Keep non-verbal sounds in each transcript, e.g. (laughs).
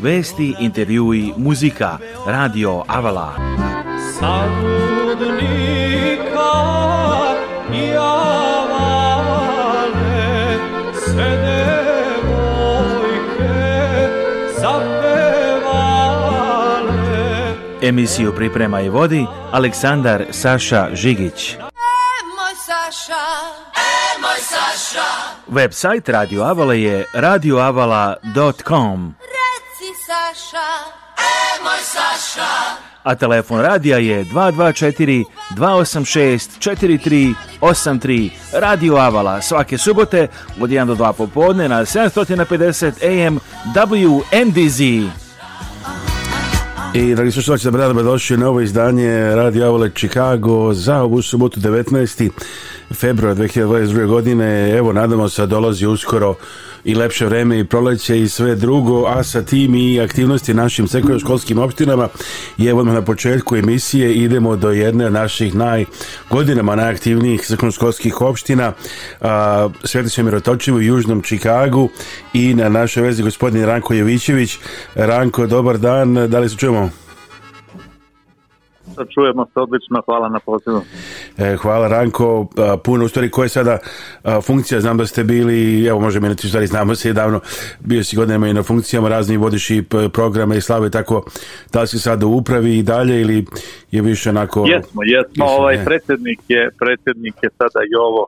Vesti, intervjui, muzika, radio Avala. Savudnika i Avale, sede devojke zapevale. Emisiju priprema i vodi Aleksandar Saša Žigić. Emoj Saša, emoj Saša. Website Radio Avala je radioavala.com. Saša, e moj Saša. A telefon radija je 224 286 4383 Radio Avala svake subote od 1 do 2 popodne na 750 AM WNDZ. I dragi slušalci, dobro da došli na ovo izdanje Radio Avala Chicago za ovu subotu 19 februar 2022. godine. Evo, nadamo se da dolazi uskoro i lepše vreme i proleće i sve drugo, a sa tim i aktivnosti našim sektorsko-školskim opštinama i evo na početku emisije idemo do jedne od naših najgodinama najaktivnijih sektorsko-školskih opština a, Svetiće Mirotočivo u Južnom Čikagu i na našoj vezi gospodin Ranko Jovićević. Ranko, dobar dan, da li se čujemo? Da čujemo se odlično, hvala na pozivu. E, hvala Ranko, e, puno u stvari koja je sada e, funkcija, znam da ste bili, evo možemo reći, stvari znamo se davno, bio si godinama i na funkcijama, razni vodiš i programe i slave, tako da li si sada u upravi i dalje ili je više onako... Jesmo, jesmo, Mislim, ovaj predsjednik je, predsjednik je sada i ovo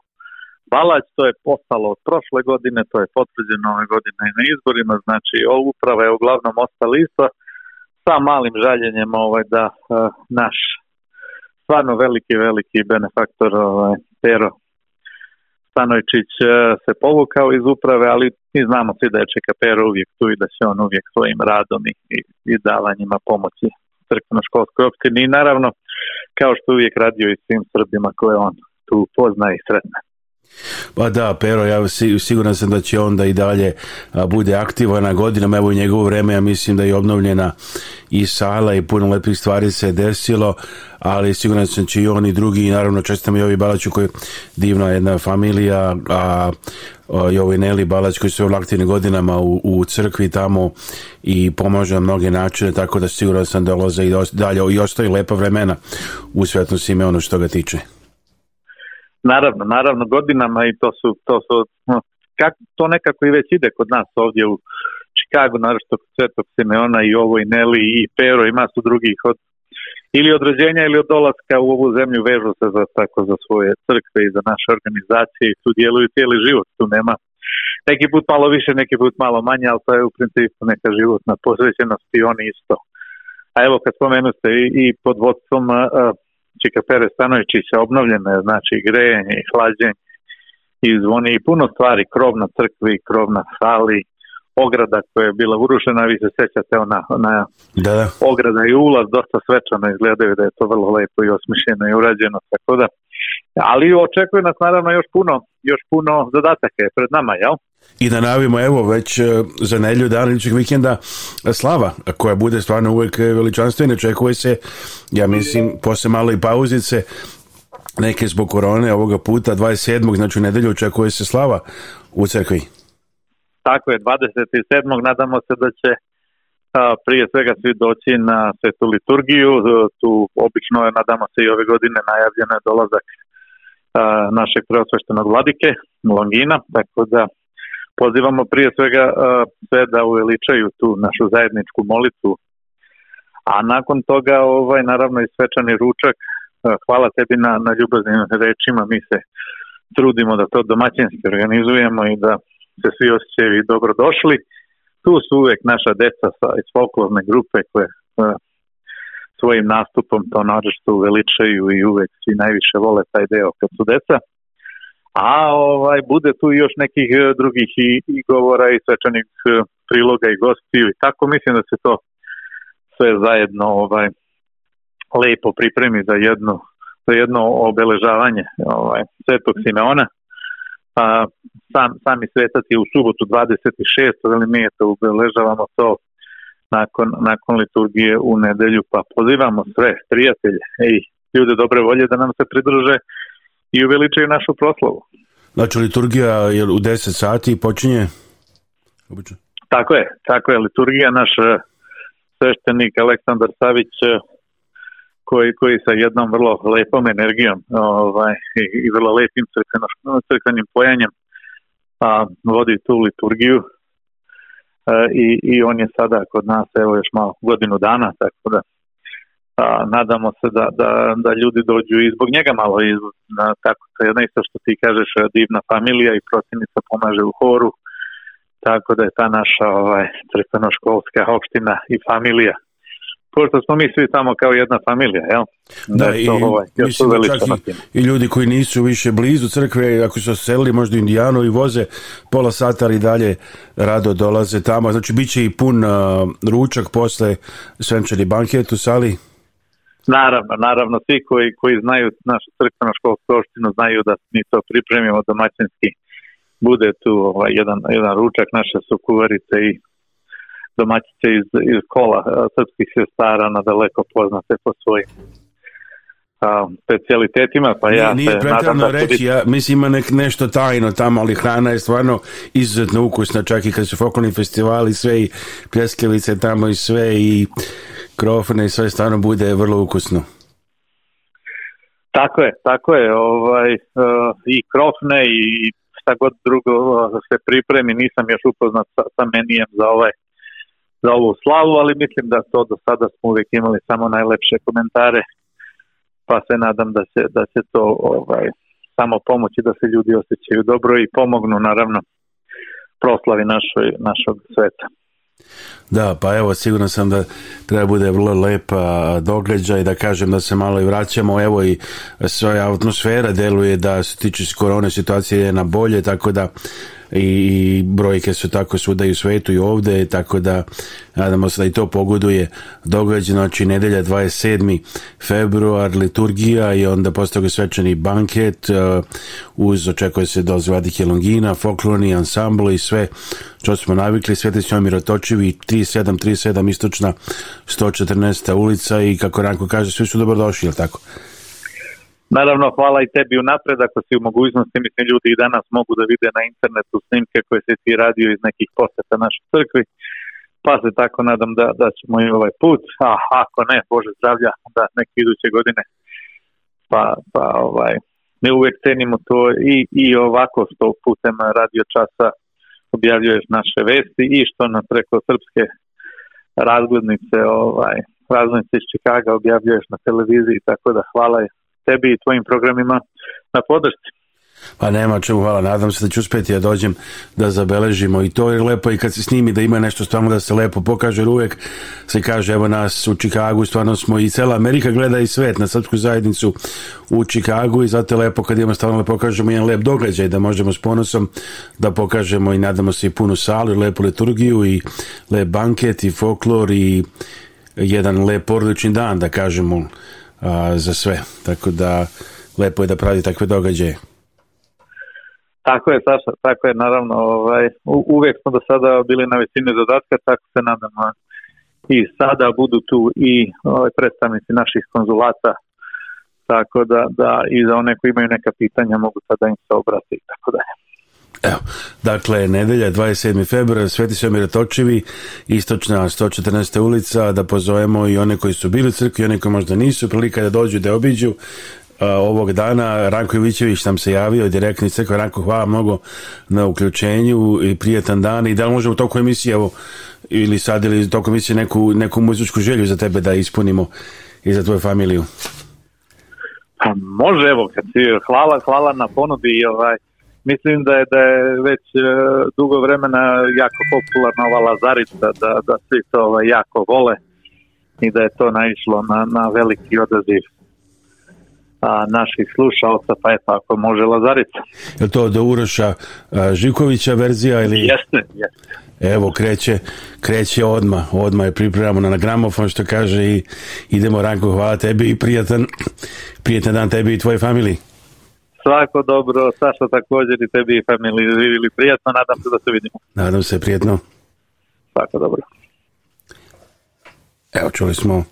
Balać, to je postalo od prošle godine, to je potvrđeno ove godine i na izborima, znači uprava je uglavnom ostala lista, sa malim žaljenjem ovaj, da uh, naš stvarno veliki, veliki benefaktor ovaj, Pero Stanovičić e, se povukao iz uprave, ali mi znamo svi da je Čeka Pero uvijek tu i da će on uvijek svojim radom i, i, i davanjima pomoći crkveno-školskoj opštini i naravno kao što uvijek radio i svim Srbima koje on tu pozna i sretna. Pa da, Pero, ja siguran sam da će onda i dalje bude aktivana godinama, evo i njegovo vreme, ja mislim da je obnovljena i sala i puno lepih stvari se desilo, ali siguran sam da će i oni drugi, naravno čestam i ovi Balaću koji je divna jedna familija, a i Jovi Neli Balać koji su u aktivnim godinama u, u, crkvi tamo i pomažu na mnoge načine, tako da siguran sam da dolaze i da dalje i ostaju lepa vremena u svetnosti ime ono što ga tiče. Naravno, naravno godinama i to su, to su kako to nekako i već ide kod nas ovdje u Čikagu, naravno što Svetog Simeona i ovo i Neli i Pero i masu drugih od ili od rođenja ili od dolaska u ovu zemlju vežu se za tako za svoje crkve i za naše organizacije i tu djeluju cijeli život, tu nema neki put malo više, neki put malo manje, ali to je u principu neka životna posvećenost i oni isto. A evo kad spomenuste i, i pod vodstvom uh, Čika Pere Stanovići se obnovljene, znači grejanje i hlađenje i zvoni i puno stvari, krov na crkvi, krov na sali, ograda koja je bila urušena, vi se sjećate ona, ona da, da. ograda i ulaz dosta svečano izgledaju da je to vrlo lepo i osmišljeno i urađeno, tako da ali očekuje nas naravno još puno još puno zadataka pred nama, jel? I da navimo, evo, već e, za nedlju dana idućeg vikenda slava, koja bude stvarno uvek veličanstvena, čekuje se, ja mislim, posle malo i pauzice, neke zbog korone ovoga puta, 27. znači u nedelju očekuje se slava u crkvi. Tako je, 27. nadamo se da će a, prije svega svi doći na svetu liturgiju, tu obično je, nadamo se i ove godine najavljeno je dolazak našeg preosveštenog vladike Longina, tako da pozivamo prije svega sve da uveličaju tu našu zajedničku molitvu a nakon toga ovaj naravno i svečani ručak hvala tebi na, na ljubaznim rečima mi se trudimo da to domaćinski organizujemo i da se svi osjećaju dobro došli tu su uvek naša deca sa, iz folklorne grupe koje svojim nastupom to naročito uveličaju i uvek svi najviše vole taj deo kad su deca. A ovaj bude tu još nekih e, drugih i, i govora i svečanih e, priloga i gostiju i tako mislim da se to sve zajedno ovaj lepo pripremi za jedno za jedno obeležavanje ovaj Svetog Simeona. A, sam, sami svetac je u subotu 26, ali mi eto obeležavamo to nakon, nakon liturgije u nedelju, pa pozivamo sve prijatelje i ljude dobre volje da nam se pridruže i uveličaju našu proslavu. Znači, liturgija je u 10 sati počinje? Obično. Tako je, tako je. Liturgija naš eh, sveštenik Aleksandar Savić eh, koji, koji sa jednom vrlo lepom energijom ovaj, i, i vrlo lepim crkveno, crkvenim pojanjem a, pa vodi tu liturgiju E, i, i on je sada kod nas evo još malo godinu dana tako da a, nadamo se da, da, da ljudi dođu i zbog njega malo iz, na, tako to je nešto što ti kažeš e, divna familija i protivnica pomaže u horu tako da je ta naša ovaj, crkvenoškolska opština i familija pošto smo mi svi tamo kao jedna familija, jel? Da, da i, to, ovaj, mislim da čak i, i, ljudi koji nisu više blizu crkve, ako su selili možda indijano i voze pola sata ali dalje rado dolaze tamo. Znači, bit će i pun uh, ručak posle svenčani banket u sali? Naravno, naravno, svi koji, koji znaju našu crkvenu školsku opštinu znaju da mi to pripremimo domaćinski. Bude tu ovaj, jedan, jedan ručak, naše su kuvarice i domaćice iz, iz kola e, srpskih sestara na daleko poznate po svojim specialitetima, pa ja nije, se nadam da reći, ja, mislim ima nek nešto tajno tamo, ali hrana je stvarno izuzetno ukusna, čak i kad su folklorni festivali sve i pljeskavice tamo i sve i krofne i sve stvarno bude vrlo ukusno. Tako je, tako je, ovaj, e, i krofne i šta god drugo e, da se pripremi, nisam još upoznat sa, sa menijem za ovaj za ovu slavu, ali mislim da to do sada smo uvijek imali samo najlepše komentare, pa se nadam da se, da se to ovaj, samo pomoći da se ljudi osjećaju dobro i pomognu naravno proslavi našoj, našog sveta. Da, pa evo siguran sam da treba bude vrlo lepa događaj da kažem da se malo i vraćamo evo i svoja atmosfera deluje da se tiče korone situacije je na bolje tako da i brojke su tako svuda i u svetu i ovde, tako da nadamo se da i to pogoduje događaj, znači nedelja 27. februar, liturgija i onda postoje svečani banket e, uz očekuje se doz Adike Longina, folklorni ansambl i sve što smo navikli, Sveti Sjoj Mirotočevi 3737 istočna 114. ulica i kako Ranko kaže, svi su dobrodošli, jel tako? Naravno, hvala i tebi unapred ako si u mogućnosti, mislim ljudi i danas mogu da vide na internetu snimke koje si ti radio iz nekih poseta naše crkvi, pa se tako nadam da, da ćemo i ovaj put, a ako ne, Bože zdravlja, da neke iduće godine, pa, pa ovaj, ne uvek cenimo to i, i ovako što putem radio časa objavljuješ naše vesti i što nam preko srpske razglednice ovaj, razglednice iz Čikaga objavljuješ na televiziji, tako da hvala je tebi i tvojim programima na podršci. Pa nema čemu, hvala, nadam se da ću uspjeti ja da dođem da zabeležimo i to je lepo i kad se snimi da ima nešto stvarno da se lepo pokaže, jer uvek se kaže evo nas u Čikagu, stvarno smo i cela Amerika gleda i svet na srpsku zajednicu u Čikagu i zato je lepo kad imamo stvarno da pokažemo jedan lep događaj da možemo s ponosom da pokažemo i nadamo se i punu salu, i lepu liturgiju i lep banket i folklor i jedan lep porodični dan da kažemo a, za sve. Tako da lepo je da pravi takve događaje. Tako je, Saša, tako je, naravno. Ovaj, u, uvijek smo do sada bili na visini zadatka, tako se nadamo i sada budu tu i ovaj, predstavnici naših konzulata tako da, da i za one koji imaju neka pitanja mogu sada im se obratiti i tako dalje. Evo, dakle, nedelja 27. februar, Sveti Svemir Točevi, istočna 114. ulica, da pozovemo i one koji su bili u crkvi, i one koji možda nisu, prilika da dođu, da obiđu ovog dana. Ranko Ivićević nam se javio direktni iz Ranko, hvala mnogo na uključenju i prijetan dan. I da li možemo u toku emisije, evo, ili sad, ili toku emisije neku, neku muzičku želju za tebe da ispunimo i za tvoju familiju? Pa može, evo, kad si, hvala, hvala na ponudi i ovaj, mislim da je da je već e, dugo vremena jako popularna ova Lazarica, da, da svi to ovaj, jako vole i da je to naišlo na, na veliki odaziv a, naših slušalca, pa eto ako može Lazarica. Je to do Uroša a, e, Živkovića verzija ili... Jeste, jeste. Evo kreće, kreće odma, odma je pripremamo na, gramofon što kaže i idemo Ranko hvala tebi i prijatan, prijatan dan tebi i tvojoj familiji. Svako dobro, Saša također i tebi i familiji živili prijatno, nadam se da se vidimo. Nadam se prijatno. Svako dobro. Evo čuli smo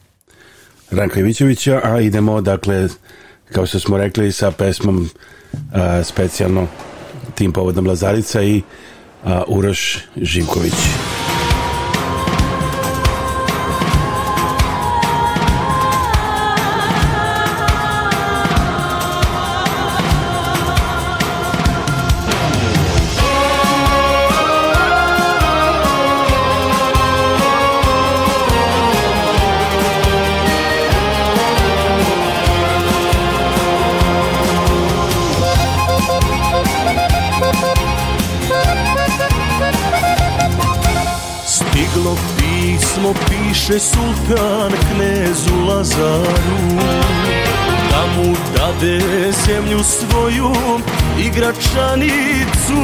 Ranka Ivićevića, a idemo dakle, kao što smo rekli, sa pesmom a, specijalno tim povodom Lazarica i a, Uroš Živković. Krade zemlju svoju igračanicu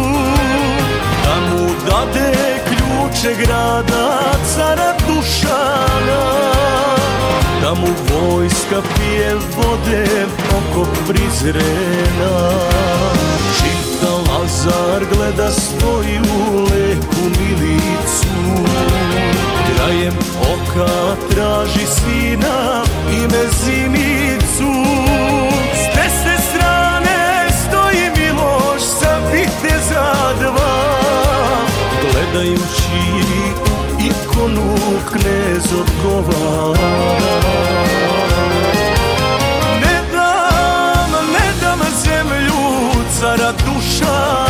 Da mu dade ključe grada cara Dušana Da mu vojska pije vode oko prizrena Čita Lazar gleda svoju leku milicu Krajem oka traži sina ime Zimicu gledajući ikonu knez odgovara Ne dam, ne dam zemlju cara duša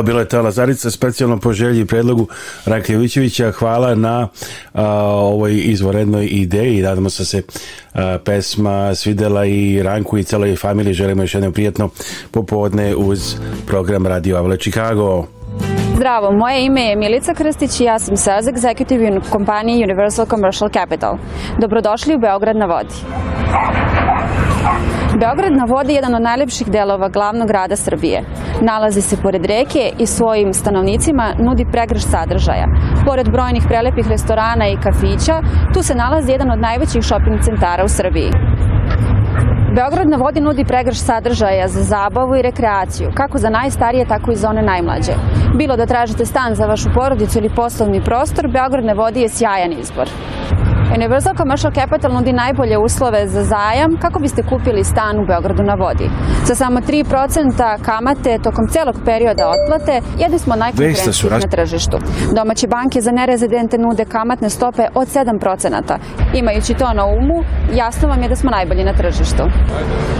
Da, bila je ta Lazarica, specijalno po želji i predlogu Rakljevićevića. Hvala na a, ovoj izvorednoj ideji. Nadamo se da se a, pesma svidela i Ranku i celoj familiji. Želimo još jedno prijatno popodne uz program Radio Avala Chicago. Zdravo, moje ime je Milica Krstić i ja sam sales executive u kompaniji Universal Commercial Capital. Dobrodošli u Beograd na vodi. Beograd na vodi je jedan od najlepših delova glavnog grada Srbije. Nalazi se pored reke i svojim stanovnicima nudi pregrš sadržaja. Pored brojnih prelepih restorana i kafića, tu se nalazi jedan od najvećih shopping centara u Srbiji. Beograd na vodi nudi pregrš sadržaja za zabavu i rekreaciju, kako za najstarije, tako i za one najmlađe. Bilo da tražite stan za vašu porodicu ili poslovni prostor, Beograd na vodi je sjajan izbor. Universal Commercial Capital nudi najbolje uslove za zajam kako biste kupili stan u Beogradu na vodi. Sa samo 3% kamate tokom celog perioda otplate, jedni smo najkonkurentnijih na tržištu. Domaće banke za nerezidente nude kamatne stope od 7%. Imajući to na umu, jasno vam je da smo najbolji na tržištu.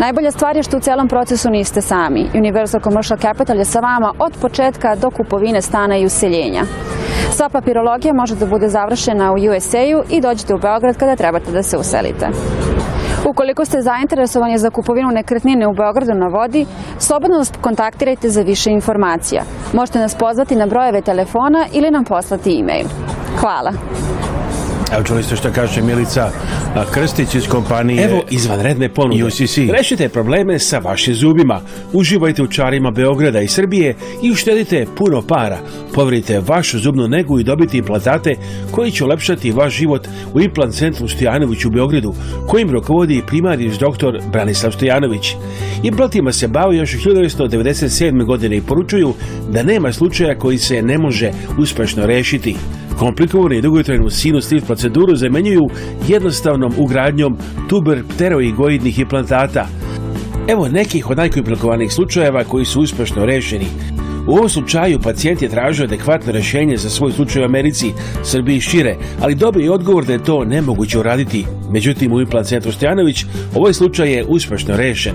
Najbolja stvar je što u celom procesu niste sami. Universal Commercial Capital je sa vama od početka do kupovine stana i useljenja. Sva papirologija može da bude završena u USA-u i dođete u Beograd kada trebate da se uselite. Ukoliko ste zainteresovani za kupovinu nekretnine u Beogradu na vodi, slobodno nas kontaktirajte za više informacija. Možete nas pozvati na brojeve telefona ili nam poslati e-mail. Hvala! Evo čuli ste što kaže Milica Krstić iz kompanije Evo izvanredne ponude. UCC. Rešite probleme sa vašim zubima. Uživajte u čarima Beograda i Srbije i uštedite puno para. Poverite vašu zubnu negu i dobiti implantate koji će ulepšati vaš život u implant centru Stojanović u Beogradu, kojim rukovodi primarniš doktor Branislav Stojanović. Implantima se bave još 1997. godine i poručuju da nema slučaja koji se ne može uspešno rešiti. Komplikovanu i dugotrajnu sinustit proceduru zamenjuju jednostavnom ugradnjom tuber pteroigoidnih implantata. Evo nekih od najkomplikovanijih slučajeva koji su uspešno rešeni. U ovom slučaju pacijent je tražio adekvatno rešenje za svoj slučaj u Americi, Srbiji i šire, ali dobio je odgovor da je to nemoguće uraditi. Međutim, u implant centru Stojanović ovaj slučaj je uspešno rešen.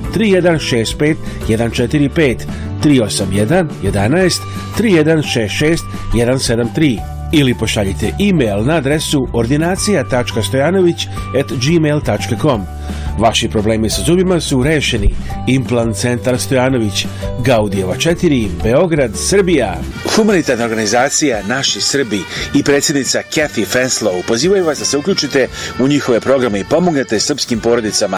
3165 145 381 11 3166 173 ili pošaljite e-mail na adresu ordinacija.stojanović.gmail.com Vaši problemi sa zubima su rešeni. Implant centar Stojanović, Gaudijeva 4, Beograd, Srbija. Humanitarna organizacija Naši Srbi i predsjednica Kathy Fenslow pozivaju vas da se uključite u njihove programe i pomognete srpskim porodicama.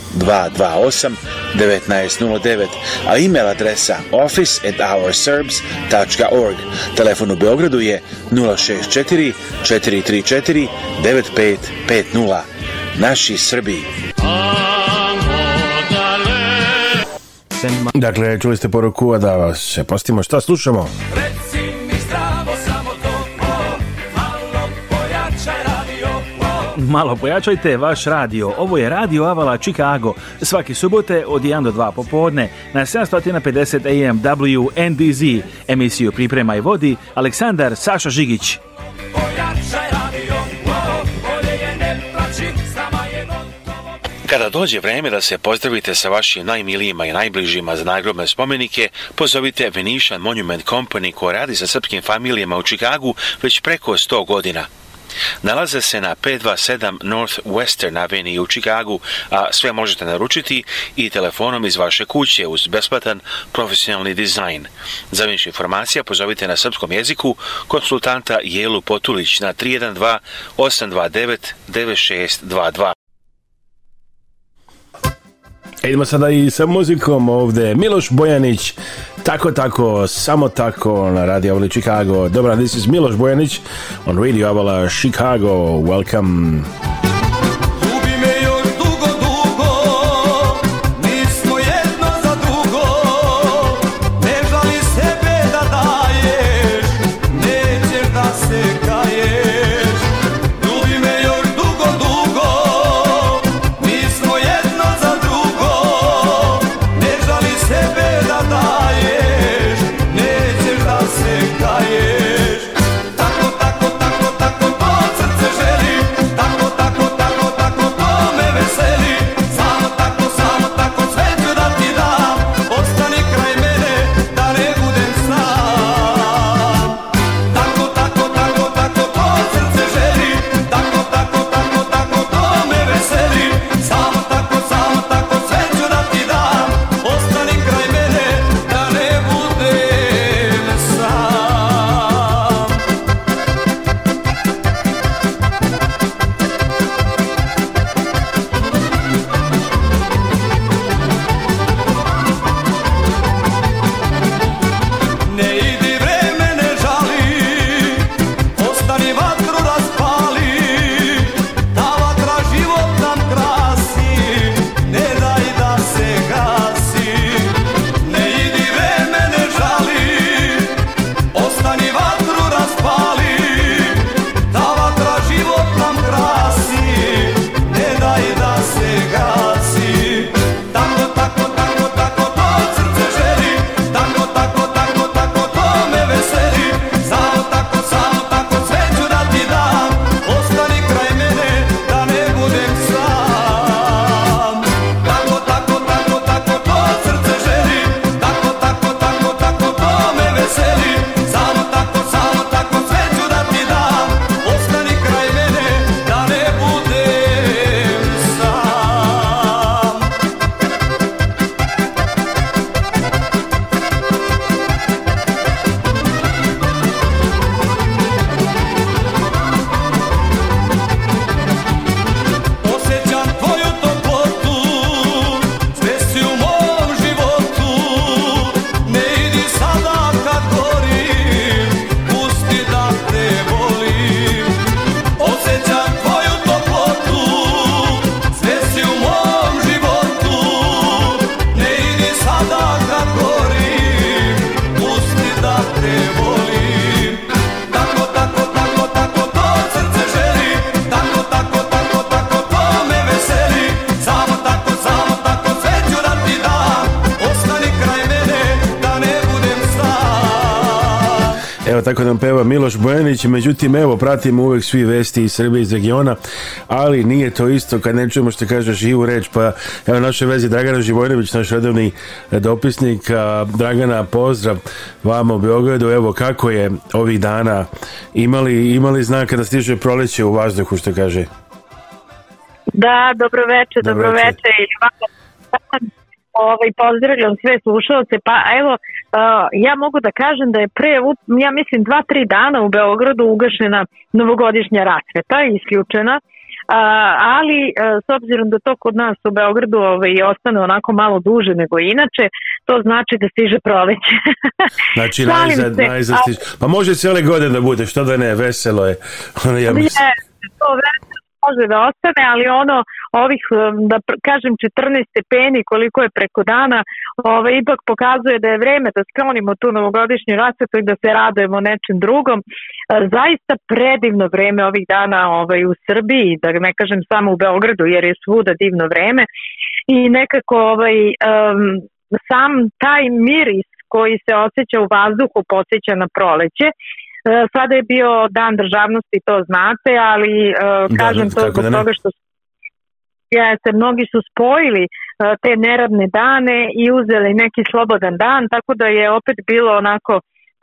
228 1909, a e-mail adresa office@ourserbs.org. Telefon u Beogradu je 064 434 9550. Naši Srbi. Dakle, čuli ste poruku, a da se postimo. Šta slušamo? Reci malo pojačajte vaš radio. Ovo je Radio Avala Chicago. Svaki subote od 1 do 2 popodne na 750 AM WNDZ. Emisiju priprema i vodi Aleksandar Saša Žigić. Kada dođe vreme da se pozdravite sa vašim najmilijima i najbližima za nagrobne spomenike, pozovite Venetian Monument Company koja radi sa srpskim familijama u Čikagu već preko 100 godina. Nalaze se na 527 North Western Avenue u Čikagu, a sve možete naručiti i telefonom iz vaše kuće uz besplatan profesionalni dizajn. Za više informacija pozovite na srpskom jeziku konsultanta Jelu Potulić na 312 829 9622. E idemo sada i sa muzikom ovde. Miloš Bojanić, Tako, tako, samo tako na Radio Avala Chicago. Dobra, this is Miloš Bojanić on Radio Avala Chicago. Welcome. Evo tako nam peva Miloš Bojanić, međutim evo pratimo uvek svi vesti iz Srbije iz regiona, ali nije to isto kad ne čujemo što kaže živu reč, pa evo naše veze Dragana Živojnović, naš redovni e, dopisnik, Dragana pozdrav vama u Beogradu, evo kako je ovih dana imali, imali znaka da stiže proleće u vazduhu što kaže? Da, dobro večer, dobro, dobro i hvala. Ovaj, pozdravljam sve slušalce. Pa evo, uh, ja mogu da kažem da je pre, ja mislim, dva, tri dana u Beogradu ugašena novogodišnja rasveta, isključena. Uh, ali uh, s obzirom da to kod nas u Beogradu ovaj, ostane onako malo duže nego inače, to znači da stiže proleće. (laughs) znači najzad, najzad stiže. Pa može cijele godine da bude, što da ne, veselo je. (laughs) ja mislim... Je, to veselo može da ostane, ali ono ovih, um, da kažem, 14 stepeni koliko je preko dana, ove, ovaj, ipak pokazuje da je vreme da sklonimo tu novogodišnju rasvetu i da se radujemo nečem drugom. E, zaista predivno vreme ovih dana ovaj, u Srbiji, da ne kažem samo u Beogradu, jer je svuda divno vreme i nekako ovaj, um, sam taj miris koji se osjeća u vazduhu podsjeća na proleće E, sada je bio dan državnosti, to znate, ali e, da, kažem da, to zbog da toga što jeste, mnogi su spojili e, te neradne dane i uzeli neki slobodan dan, tako da je opet bilo onako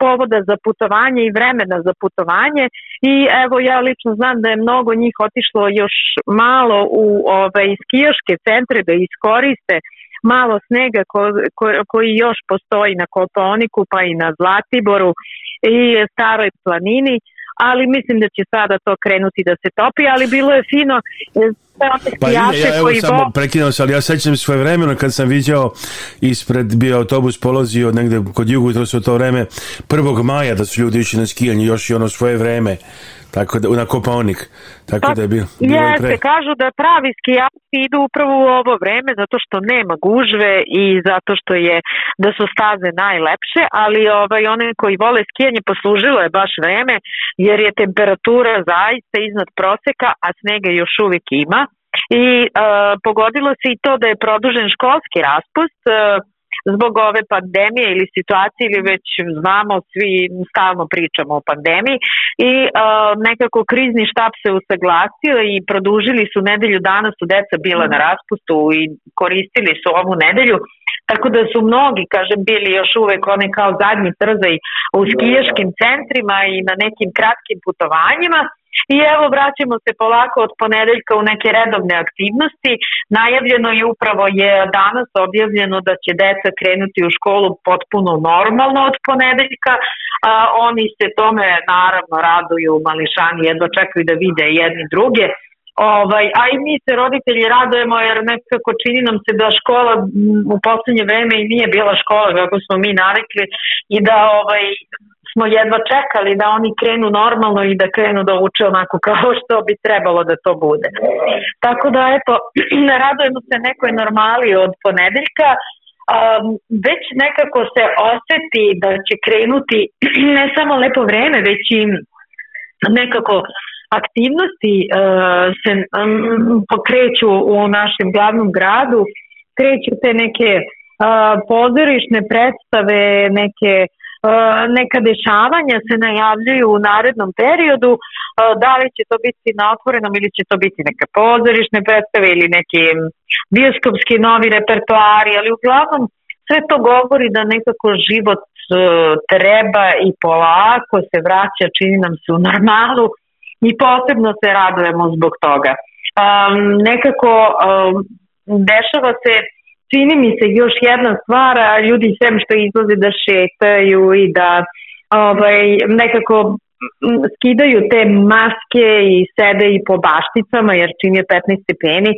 povoda za putovanje i vremena za putovanje i evo ja lično znam da je mnogo njih otišlo još malo u ove, ovaj, skijaške centre da iskoriste malo snega ko, ko, koji još postoji na Koponiku pa i na Zlatiboru i staroj planini, ali mislim da će sada to krenuti da se topi, ali bilo je fino e, Pa ja, ja evo samo bo... prekinuo sam, ali ja sećam svoje vremena kad sam viđao ispred bio autobus polazio negde kod jugu, to su to vreme 1. maja da su ljudi išli na skijanje, još i ono svoje vreme Tako da, na kopaonik. Tako da je bio. bilo jeste, pre... kažu da pravi skijaci idu upravo u ovo vreme zato što nema gužve i zato što je da su staze najlepše, ali ovaj, one koji vole skijanje poslužilo je baš vreme jer je temperatura zaista iznad proseka, a snega još uvijek ima. I e, pogodilo se i to da je produžen školski raspust, e, zbog ove pandemije ili situacije ili već znamo, svi stalno pričamo o pandemiji i e, nekako krizni štab se usaglasio i produžili su nedelju danas su deca bila na raspustu i koristili su ovu nedelju tako da su mnogi, kažem, bili još uvek one kao zadnji trzaj u da, da, da. skijaškim centrima i na nekim kratkim putovanjima I evo vraćamo se polako od ponedeljka u neke redovne aktivnosti. Najavljeno je upravo je danas objavljeno da će deca krenuti u školu potpuno normalno od ponedeljka. A, oni se tome naravno raduju, mališani jedno čekaju da vide jedni druge. Ovaj, a i mi se roditelji radujemo jer nekako čini nam se da škola u poslednje vreme i nije bila škola kako smo mi navikli i da ovaj, smo jedva čekali da oni krenu normalno i da krenu da uče onako kao što bi trebalo da to bude. Tako da eto, (clears throat) radujemo se nekoj normali od ponedeljka, um, već nekako se oseti da će krenuti (clears throat) ne samo lepo vreme, već i nekako aktivnosti uh, se um, pokreću u našem glavnom gradu, kreću te neke uh, pozorišne predstave, neke uh, E, neka dešavanja se najavljuju u narednom periodu, e, da li će to biti na otvorenom ili će to biti neka pozorišne predstave ili neki bioskopski novi repertoari, ali uglavnom sve to govori da nekako život e, treba i polako se vraća, čini nam se u normalu i posebno se radujemo zbog toga. Um, nekako um, dešava se čini mi se još jedna stvar, ljudi sem što izlaze da šetaju i da ovaj, nekako skidaju te maske i sede i po bašticama, jer čim je 15 stepeni,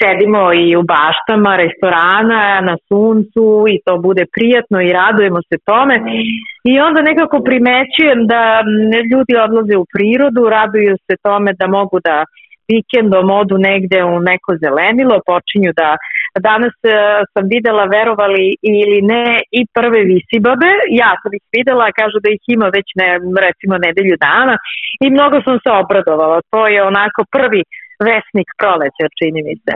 sedimo i u baštama restorana, na suncu i to bude prijatno i radujemo se tome. I onda nekako primećujem da ljudi odlaze u prirodu, raduju se tome da mogu da vikendom odu negde u neko zelenilo, počinju da uh, Danas e, sam videla, verovali ili ne, i prve visibabe. Ja sam ih videla, kažu da ih ima već ne, recimo nedelju dana i mnogo sam se obradovala. To je onako prvi vesnik proleća, čini mi se.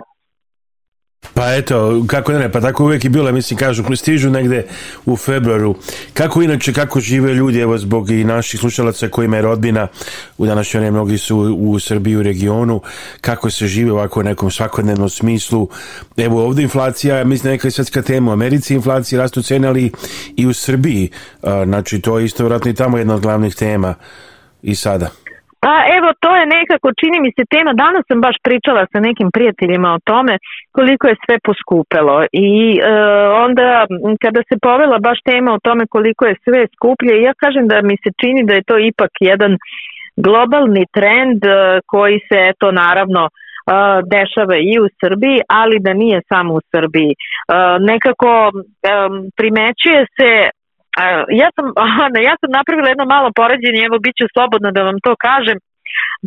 Pa eto, kako ne, pa tako uvijek i bilo, mislim, kažu, stižu negde u februaru. Kako inače, kako žive ljudi, evo, zbog i naših slušalaca kojima je rodbina, u današnje vrijeme mnogi su u Srbiji, u regionu, kako se žive ovako u nekom svakodnevnom smislu. Evo, ovdje inflacija, mislim, neka je svjetska tema u Americi, inflacija rastu cene, ali i u Srbiji. Znači, to je isto vjerojatno i tamo jedna od glavnih tema i sada. Pa evo, to je nekako, čini mi se tema, danas sam baš pričala sa nekim prijateljima o tome koliko je sve poskupelo i e, onda kada se povela baš tema o tome koliko je sve skuplje, ja kažem da mi se čini da je to ipak jedan globalni trend e, koji se eto naravno e, dešava i u Srbiji, ali da nije samo u Srbiji. E, nekako e, primećuje se ja sam, Ana, (laughs) ja sam napravila jedno malo poređenje, evo bit ću slobodna da vam to kažem,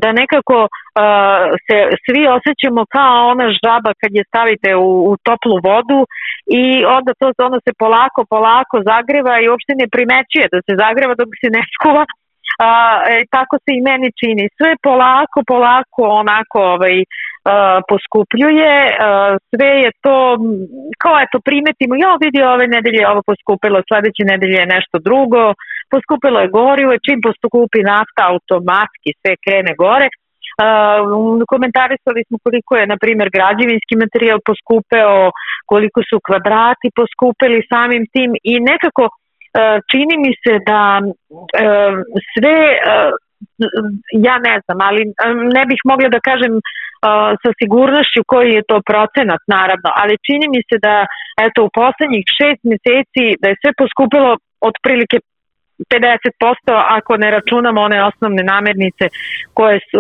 da nekako uh, se svi osjećamo kao ona žaba kad je stavite u, u toplu vodu i onda to ono se polako, polako zagreva i uopšte ne primećuje da se zagreva dok se ne skuva. Uh, e, tako se i meni čini. Sve polako, polako onako ovaj, poskupljuje, sve je to, kao eto primetimo, ja vidio ove nedelje ovo poskupilo, sledeće nedelje je nešto drugo, poskupilo je gorivo, čim poskupi nafta automatski sve krene gore, Uh, komentarisali smo koliko je, na primjer, građevinski materijal poskupeo, koliko su kvadrati poskupeli samim tim i nekako uh, čini mi se da uh, sve ja ne znam, ali ne bih mogla da kažem sa sigurnošću koji je to procenat naravno, ali čini mi se da eto u poslednjih šest meseci da je sve poskupilo otprilike 50% ako ne računamo one osnovne namernice koje su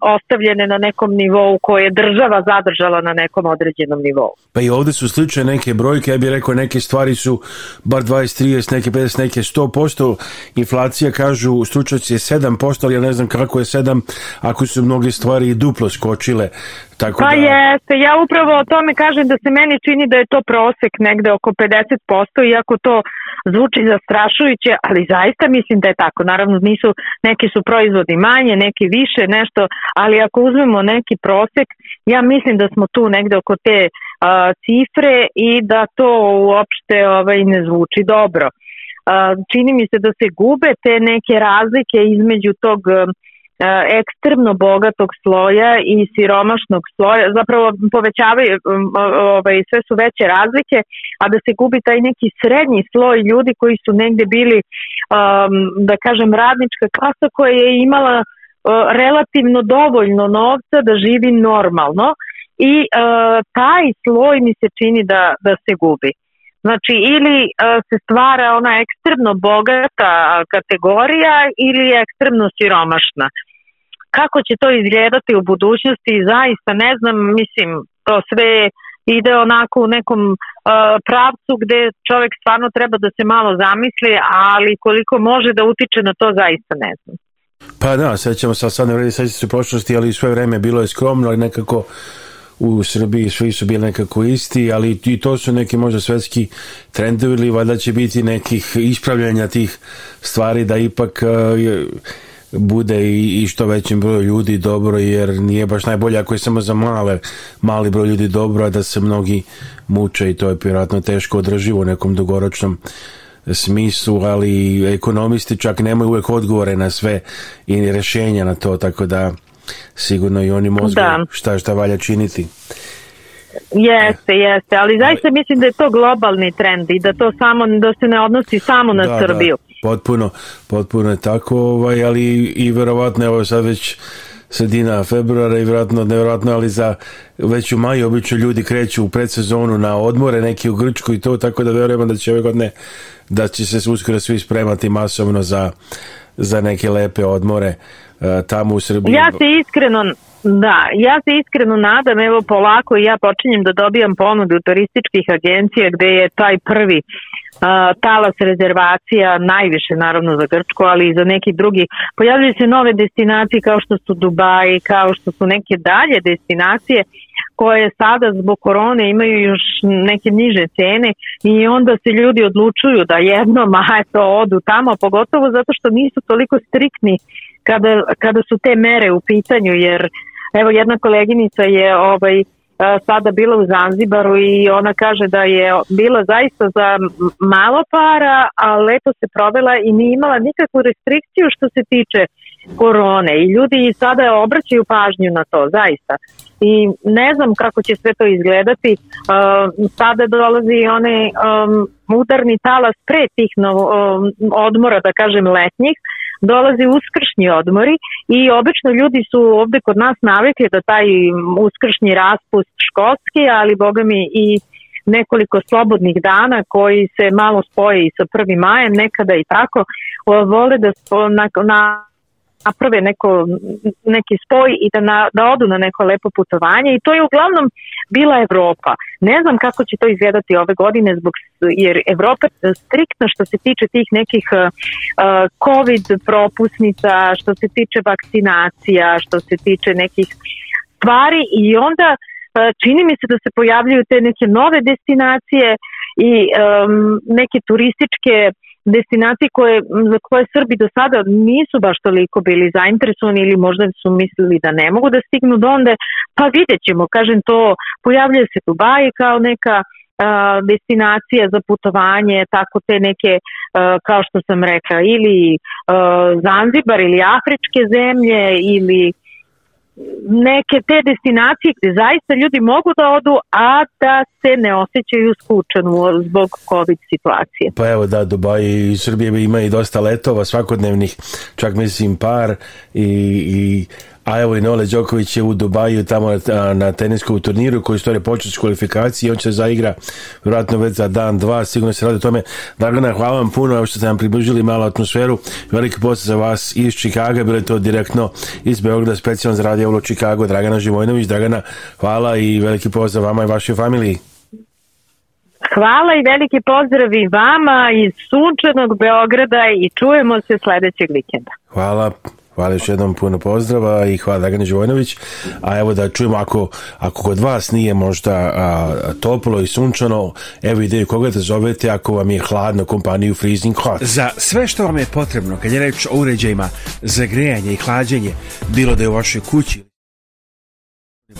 ostavljene na nekom nivou koje je država zadržala na nekom određenom nivou. Pa i ovde su slične neke brojke, ja bih rekao neke stvari su bar 20, 30, neke 50, neke 100%, inflacija kažu stručnjaci je 7%, ali ja ne znam kako je 7 ako su mnoge stvari i duplo skočile Tako pa da... jeste, ja upravo o tome kažem da se meni čini da je to prosek negde oko 50%, iako to zvuči zastrašujuće, ali zaista mislim da je tako. Naravno, nisu, neki su proizvodi manje, neki više, nešto, ali ako uzmemo neki prosek, ja mislim da smo tu negde oko te a, cifre i da to uopšte ovaj, ne zvuči dobro. A, čini mi se da se gube te neke razlike između tog a, E, ekstremno bogatog sloja i siromašnog sloja, zapravo povećavaju, e, ovaj, sve su veće razlike, a da se gubi taj neki srednji sloj ljudi koji su negde bili, um, da kažem, radnička klasa koja je imala uh, relativno dovoljno novca da živi normalno i uh, taj sloj mi se čini da, da se gubi. Znači, ili uh, se stvara ona ekstremno bogata kategorija ili ekstremno siromašna. Uh, Kako će to izgledati u budućnosti, zaista ne znam, mislim, to sve ide onako u nekom uh, pravcu gde čovek stvarno treba da se malo zamisli, ali koliko može da utiče na to zaista ne znam. Pa da, sećamo se, sad ne vredi sećati se prošlosti, ali sve vreme bilo je skromno, ali nekako u Srbiji svi su bili nekako isti, ali i to su neki možda svetski trendovi ili valjda će biti nekih ispravljanja tih stvari da ipak uh, bude i, i što većem broju ljudi dobro jer nije baš najbolje ako je samo za male, mali broj ljudi dobro a da se mnogi muče i to je piratno teško održivo u nekom dugoročnom smislu, ali ekonomisti čak nemaju uvijek odgovore na sve i rešenja na to, tako da sigurno i oni mozgu da. šta, šta valja činiti. Jeste, jeste, ali zaista mislim da je to globalni trend i da to samo da se ne odnosi samo na da, da. Srbiju. Da. Potpuno, potpuno je tako, ovaj, ali i verovatno je ovo sad već sredina februara i vjerojatno nevjerojatno, ali za već u maju obično ljudi kreću u predsezonu na odmore, neki u Grčku i to, tako da vjerujemo da će ove godine da će se uskoro svi spremati masovno za, za neke lepe odmore eh, tamo u Srbiji. Ja se iskreno Da, ja se iskreno nadam, evo polako ja počinjem da dobijam ponudu turističkih agencija gde je taj prvi a, talas rezervacija najviše naravno za Grčku, ali i za neki drugi. Pojavljaju se nove destinacije kao što su Dubaji, kao što su neke dalje destinacije koje sada zbog korone imaju još neke niže cene i onda se ljudi odlučuju da jednom, eto, odu tamo, pogotovo zato što nisu toliko striktni kada, kada su te mere u pitanju, jer uh, Evo jedna koleginica je ovaj, e, sada bila u Zanzibaru i ona kaže da je bilo zaista za malo para, a lepo se provela i nije imala nikakvu restrikciju što se tiče korone i ljudi sada obraćaju pažnju na to, zaista. I ne znam kako će sve to izgledati. E, sada dolazi onaj um, udarni talas pre tih odmora, da kažem, letnjih, dolaze uskršnji odmori i obično ljudi su ovde kod nas navikli da taj uskršnji raspust školski, ali boga mi i nekoliko slobodnih dana koji se malo spoje i sa 1. majem, nekada i tako, vole da na, na naprave neko, neki spoj i da, na, da odu na neko lepo putovanje i to je uglavnom bila Evropa. Ne znam kako će to izgledati ove godine zbog jer Evropa striktno što se tiče tih nekih uh, covid propusnica, što se tiče vakcinacija, što se tiče nekih stvari i onda uh, čini mi se da se pojavljuju te neke nove destinacije i um, neke turističke uh, destinacije koje, za koje Srbi do sada nisu baš toliko bili zainteresovani ili možda su mislili da ne mogu da stignu do onda, pa vidjet ćemo, kažem to, pojavljaju se Dubaji kao neka destinacija za putovanje, tako te neke, kao što sam rekla, ili Zanzibar ili afričke zemlje ili neke te destinacije gde zaista ljudi mogu da odu, a da se ne osjećaju skučeno zbog COVID situacije. Pa evo da, Dubaj i Srbije ima i dosta letova svakodnevnih, čak mislim par i, i a evo i Nole Đoković je u Dubaju tamo na, teniskom turniru koji stvari počeo s kvalifikacije i on će zaigra vjerojatno već za dan, dva, sigurno se radi o tome. Dragana, hvala vam puno što ste nam približili malo atmosferu. Veliki posao za vas iz Čikaga, bilo je to direktno iz Beograda, specijalno za Radio u Čikago, Dragana Živojnović. Dragana, hvala i veliki pozdrav vama i vašoj familiji. Hvala i veliki pozdrav i vama iz sunčanog Beograda i čujemo se sledećeg vikenda. Hvala. Hvala još jednom puno pozdrava i hvala Dragane Živojnović. A evo da čujemo ako, ako kod vas nije možda a, toplo i sunčano, evo ideju koga da zovete ako vam je hladno kompaniju Freezing Hot. Za sve što vam je potrebno kad je reč o uređajima za grejanje i hlađenje, bilo da je u vašoj kući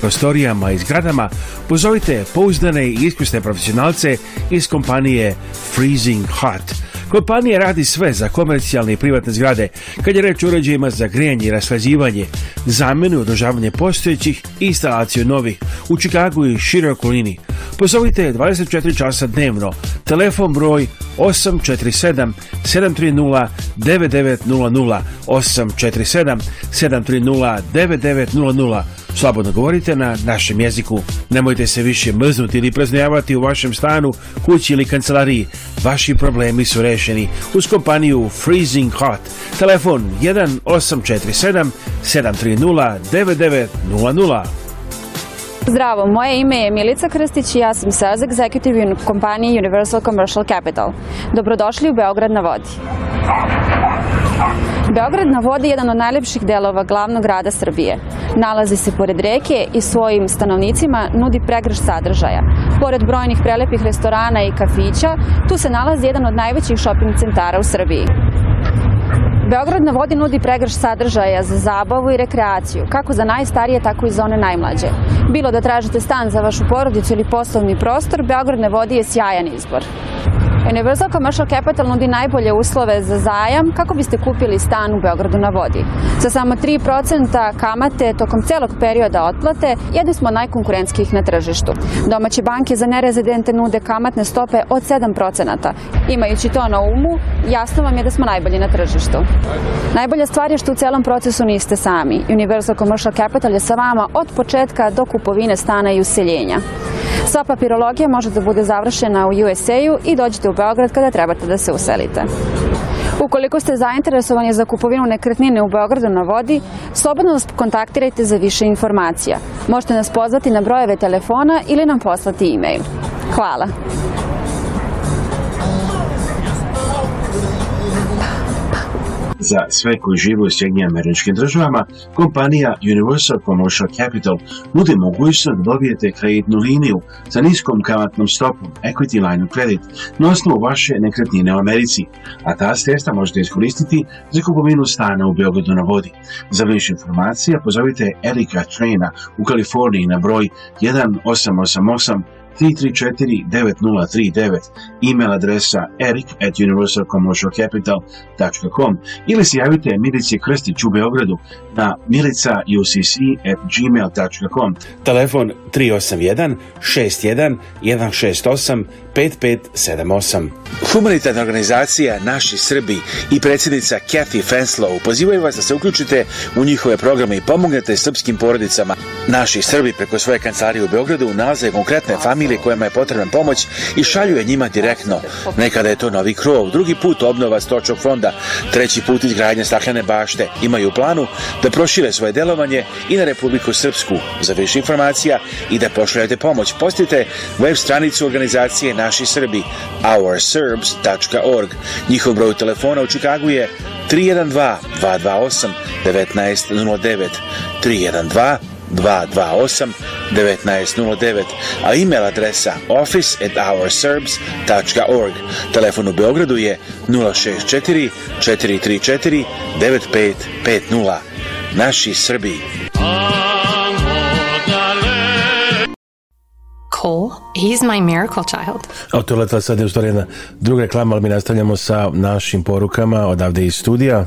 prostorijama i zgradama, pozovite pouzdane i iskusne profesionalce iz kompanije Freezing Hot – Kompanija radi sve za komercijalne i privatne zgrade, kad je reč o uređajima za grejanje i raslazivanje, zamenu i održavanje postojećih i instalaciju novih u Čikagu i široj okolini. Pozovite 24 časa dnevno, telefon broj 847 730 9900 847 730 9900 Slobodno govorite na našem jeziku. Nemojte se više mrznuti ili preznojavati u vašem stanu, kući ili kancelariji. Vaši problemi su rešeni uz kompaniju Freezing Hot. Telefon 1847 730 9900. Zdravo, moje ime je Milica Krstić i ja sam sales executive u kompaniji Universal Commercial Capital. Dobrodošli u Beograd na vodi. Beograd na vodi je jedan od najlepših delova glavnog grada Srbije. Nalazi se pored reke i svojim stanovnicima nudi pregrš sadržaja. Pored brojnih prelepih restorana i kafića, tu se nalazi jedan od najvećih shopping centara u Srbiji. Beograd na vodi nudi pregrš sadržaja za zabavu i rekreaciju, kako za najstarije, tako i za one najmlađe. Bilo da tražite stan za vašu porodicu ili poslovni prostor, Beograd na vodi je sjajan izbor. E, Universal Commercial Capital nudi najbolje uslove za zajam kako biste kupili stan u Beogradu na vodi. Sa samo 3% kamate tokom celog perioda otplate, jedni smo najkonkurentskih na tržištu. Domaće banke za nerezidente nude kamatne stope od 7%. Imajući to na umu, jasno vam je da smo najbolji na tržištu. Najbolja stvar je što u celom procesu niste sami. Universal Commercial Capital je sa vama od početka do kupovine stana i useljenja. Sva papirologija može da bude završena u USA-u i dođete u Beograd kada trebate da se uselite. Ukoliko ste zainteresovani za kupovinu nekretnine u Beogradu na vodi, slobodno nas kontaktirajte za više informacija. Možete nas pozvati na brojeve telefona ili nam poslati e-mail. Hvala! za sve koji žive u Sjedinjenim američkim državama, kompanija Universal Commercial Capital nudi mogućnost da dobijete kreditnu liniju sa niskom kamatnom stopom Equity Line of Credit na osnovu vaše nekretnine u Americi, a ta sredstva možete iskoristiti za kupovinu stana u Beogradu na vodi. Za više informacija pozovite Erika Trena u Kaliforniji na broj 1888 334-9039, email adresa eric at universalcommercialcapital.com ili se javite Milici Krstić u Beogradu na milica.ucc at gmail.com. Telefon 381 61 168 5578. Humanitarna organizacija Naši Srbi i predsjednica Kathy Fenslow pozivaju vas da se uključite u njihove programe i pomognete srpskim porodicama. Naši Srbi preko svoje kancelarije u Beogradu nalaze konkretne familije ili kojima je potrebna pomoć i šaljuje njima direktno. Nekada je to novi krov, drugi put obnova stočog fonda, treći put izgradnja staklene bašte. Imaju planu da prošire svoje delovanje i na Republiku Srpsku. Za više informacija i da pošaljete pomoć, postite web stranicu organizacije Naši Srbi, ourserbs.org. Njihov broj telefona u Čikagu je 312 228 1909 312 228 1909, a e-mail adresa office at ourserbs.org. Telefon u Beogradu je 064 434 9550. Naši Srbi. Cole, he's my miracle child. A to je letala sad je u stvari jedna druga reklama, ali mi nastavljamo sa našim porukama odavde iz studija.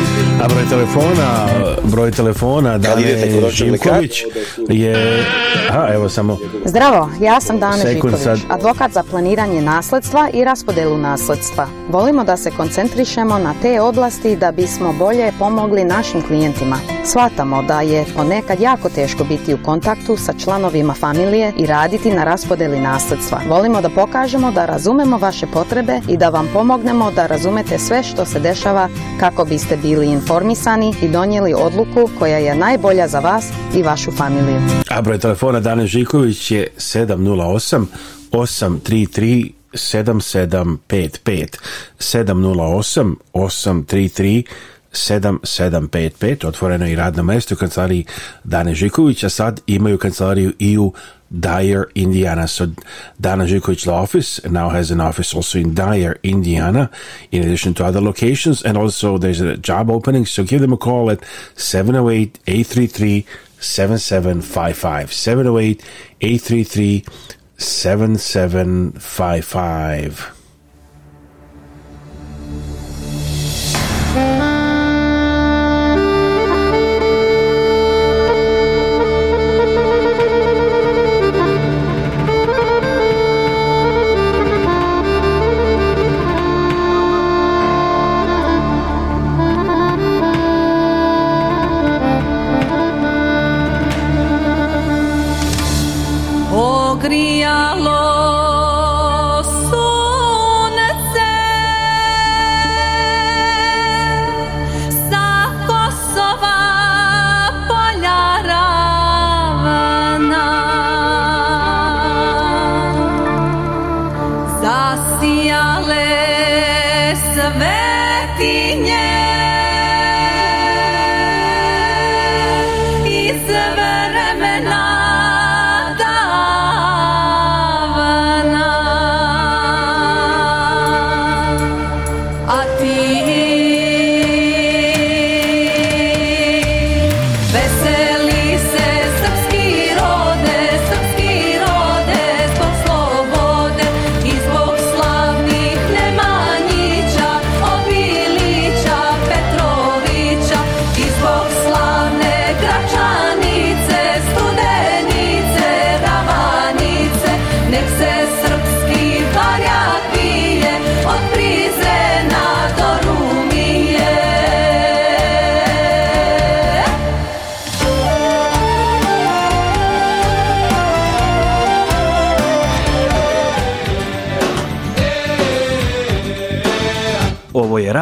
A broj telefona, broj telefona Dane Živković je... Aha, evo samo... Zdravo, ja sam Dane Sekund Živković, sad. advokat za planiranje nasledstva i raspodelu nasledstva. Volimo da se koncentrišemo na te oblasti da bismo bolje pomogli našim klijentima. Svatamo da je ponekad jako teško biti u kontaktu sa članovima familije i raditi na raspodeli nasljedstva. Volimo da pokažemo da razumemo vaše potrebe i da vam pomognemo da razumete sve što se dešava kako biste bili informisani i donijeli odluku koja je najbolja za vas i vašu familiju. A broj telefona Dane Žiković je 708 833 7755 708 833 7755, otvoreno i radno mesto u kancelariji Dane Žiković, a sad imaju kancelariju i u Dyer, Indiana. So Dana Žiković Law Office now has an office also in Dyer, Indiana, in addition to other locations, and also there's a job opening, so give them a call at 708 833 7755. 708 833 7755.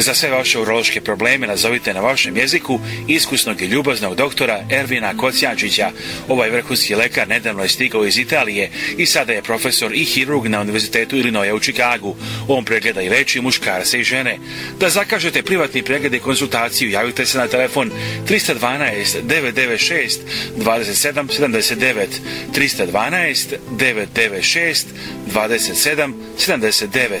Za sve vaše urološke probleme nazovite na vašem jeziku iskusnog i ljubaznog doktora Ervina Kocijančića. Ovaj vrhunski lekar nedavno je stigao iz Italije i sada je profesor i hirurg na Univerzitetu Illinois u Čikagu. On pregleda i leči muškarce i žene. Da zakažete privatni pregled i konsultaciju, javite se na telefon 312 996 27 79 312 996 27 79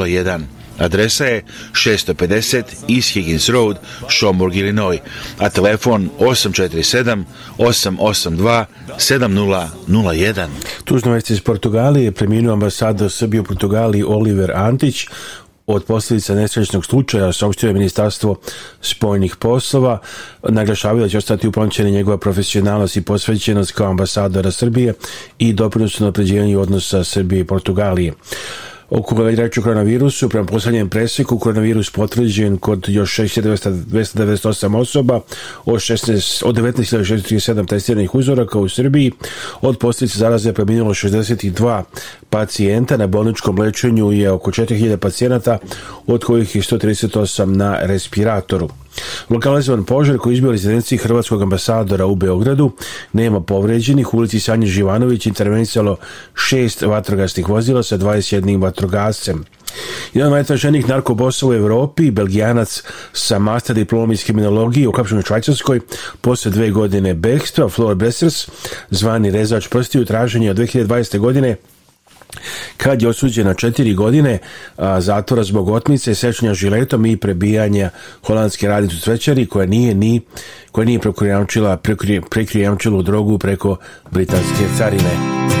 001. Adresa je 650 East Higgins Road, Schaumburg, Illinois, a telefon 847-882-7001. Tužna vest iz Portugalije, preminuo ambasador Srbije u Portugaliji Oliver Antić, od posljedica nesrećnog slučaja saopštio je ministarstvo spoljnih poslova, naglašavio da će ostati upamćena njegova profesionalnost i posvećenost kao ambasadora Srbije i doprinos na odnosa Srbije i Portugalije. Oko kada je o koronavirusu, prema poslednjem preseku, koronavirus potvrđen kod još 6298 osoba od, 16, od 19.637 testiranih uzoraka u Srbiji. Od posljedice zaraze je preminulo 62 pacijenta. Na bolničkom lečenju je oko 4000 pacijenata, od kojih je 138 na respiratoru. Lokalizovan požar koji izbio rezidenciji Hrvatskog ambasadora u Beogradu nema povređenih. U ulici Sanje Živanović intervenisalo šest vatrogasnih vozila sa 21 vatrogascem. Jedan od najtraženijih narkobosa u Evropi, belgijanac sa master diplomom iz kriminologije u kapšenju Švajcarskoj, posle dve godine bekstva, Flor Bessers, zvani rezač prstiju, tražen je od 2020. godine kad je osuđena četiri godine a, zatvora zbog otmice, sečnja žiletom i prebijanja holandske radnice u cvećari koja nije ni koja nije prekrijamčila drogu preko britanske carine.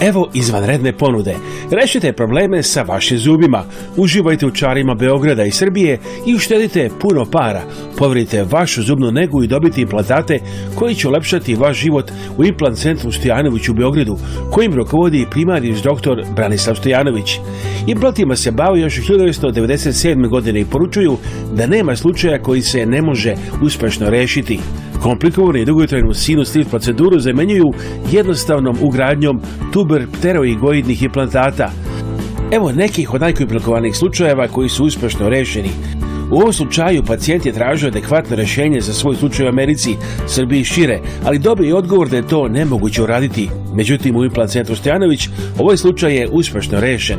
Evo izvanredne ponude. Rešite probleme sa vašim zubima. Uživajte u čarima Beograda i Srbije i uštedite puno para. Poverite vašu zubnu negu i dobiti implantate koji će olepšati vaš život u implant centru Stojanović u Beogradu, kojim rukovodi primariš doktor Branislav Stojanović. Implantima se bavio još 1997. godine i poručuju da nema slučaja koji se ne može uspešno rešiti. Komplikovane i dugotrajnu sinus proceduru zamenjuju jednostavnom ugradnjom tuber pteroigoidnih implantata. Evo nekih od najkomplikovanih slučajeva koji su uspešno rešeni. U ovom slučaju pacijent je tražio adekvatno rešenje za svoj slučaj u Americi, Srbiji i šire, ali dobio je odgovor da je to nemoguće uraditi. Međutim, u implant centru Stojanović ovaj slučaj je uspešno rešen.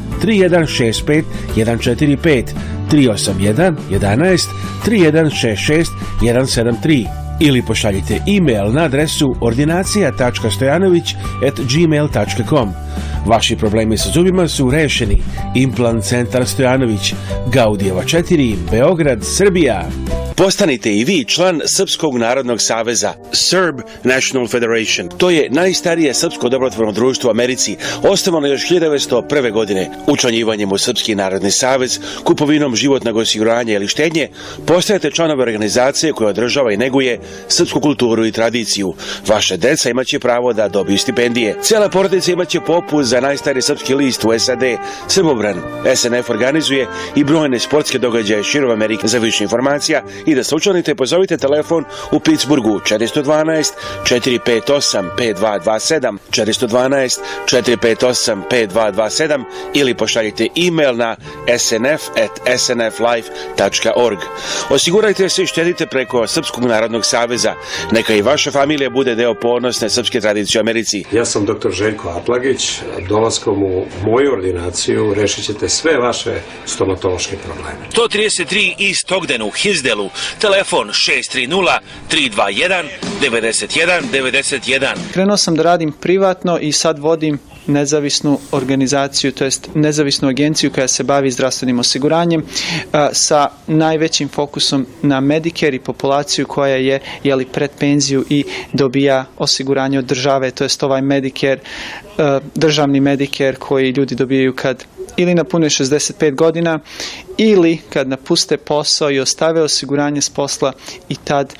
3165 145 381 11 3166 173 ili pošaljite e-mail na adresu ordinacija.stojanović Vaši problemi sa zubima su rešeni. Implant centar Stojanović, Gaudijeva 4, Beograd, Srbija. Postanite i vi član Srpskog narodnog saveza Serb National Federation. To je najstarije srpsko dobrotvorno društvo u Americi, osnovano još 1901. godine. Učlanjivanjem u Srpski narodni savez, kupovinom životnog osiguranja ili štednje, postajete članove organizacije koja održava i neguje srpsku kulturu i tradiciju. Vaše deca imaće pravo da dobiju stipendije. Cela porodica imaće popust za najstariji srpski list u SAD, Srbobran. SNF organizuje i brojne sportske događaje širom Amerike. Za više informacija i da se učlanite, pozovite telefon u Pittsburghu 412 458 5227 412 458 5227 ili pošaljite e-mail na snf at snflife.org. Osigurajte se i štedite preko Srpskog narodnog saveza. Neka i vaša familija bude deo ponosne srpske tradicije u Americi. Ja sam dr. Željko Aplagić. Dolaskom u moju ordinaciju rešit ćete sve vaše stomatološke probleme. 133 East Ogden u Hizdelu Telefon 630 321 91 91. Krenuo sam da radim privatno i sad vodim nezavisnu organizaciju, to jest nezavisnu agenciju koja se bavi zdravstvenim osiguranjem sa najvećim fokusom na Medicare i populaciju koja je jeli pred penziju i dobija osiguranje od države, to jest ovaj Medicare, državni Medicare koji ljudi dobijaju kad ili napune 65 godina ili kad napuste posao i ostave osiguranje s posla i tad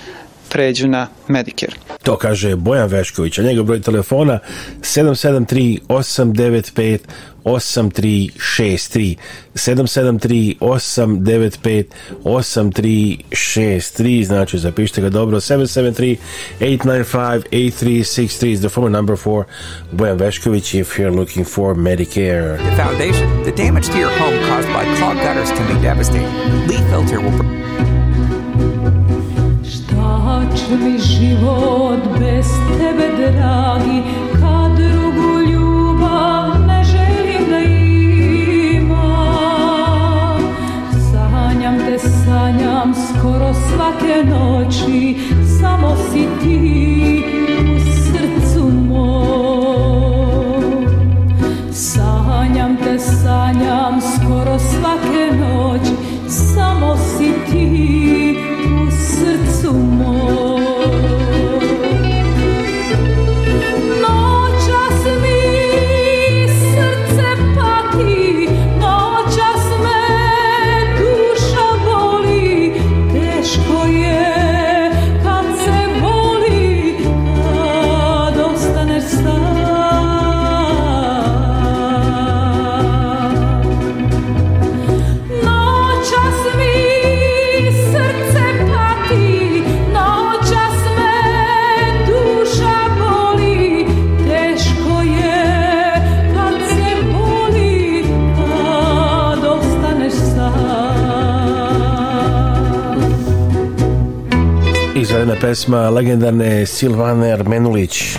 pređu na Medicare. To kaže Bojan Vešković, a njegov broj telefona 773 895 8363 773 895 8363 znači zapišite ga dobro 773 895 8363 is the phone number for Bojan Vešković if you're looking for Medicare The foundation the damage to your home caused by clogged gutters can be devastating Leaf filter will mi život bez tebe dragi Kad drugu ljubav ne želim da imam Sanjam te, sanjam skoro svake noći Samo si ti u srcu mom Sanjam te, sanjam skoro svake noći Samo si ti u srcu mom Izvedena pesma legendarne Silvane Armenulić.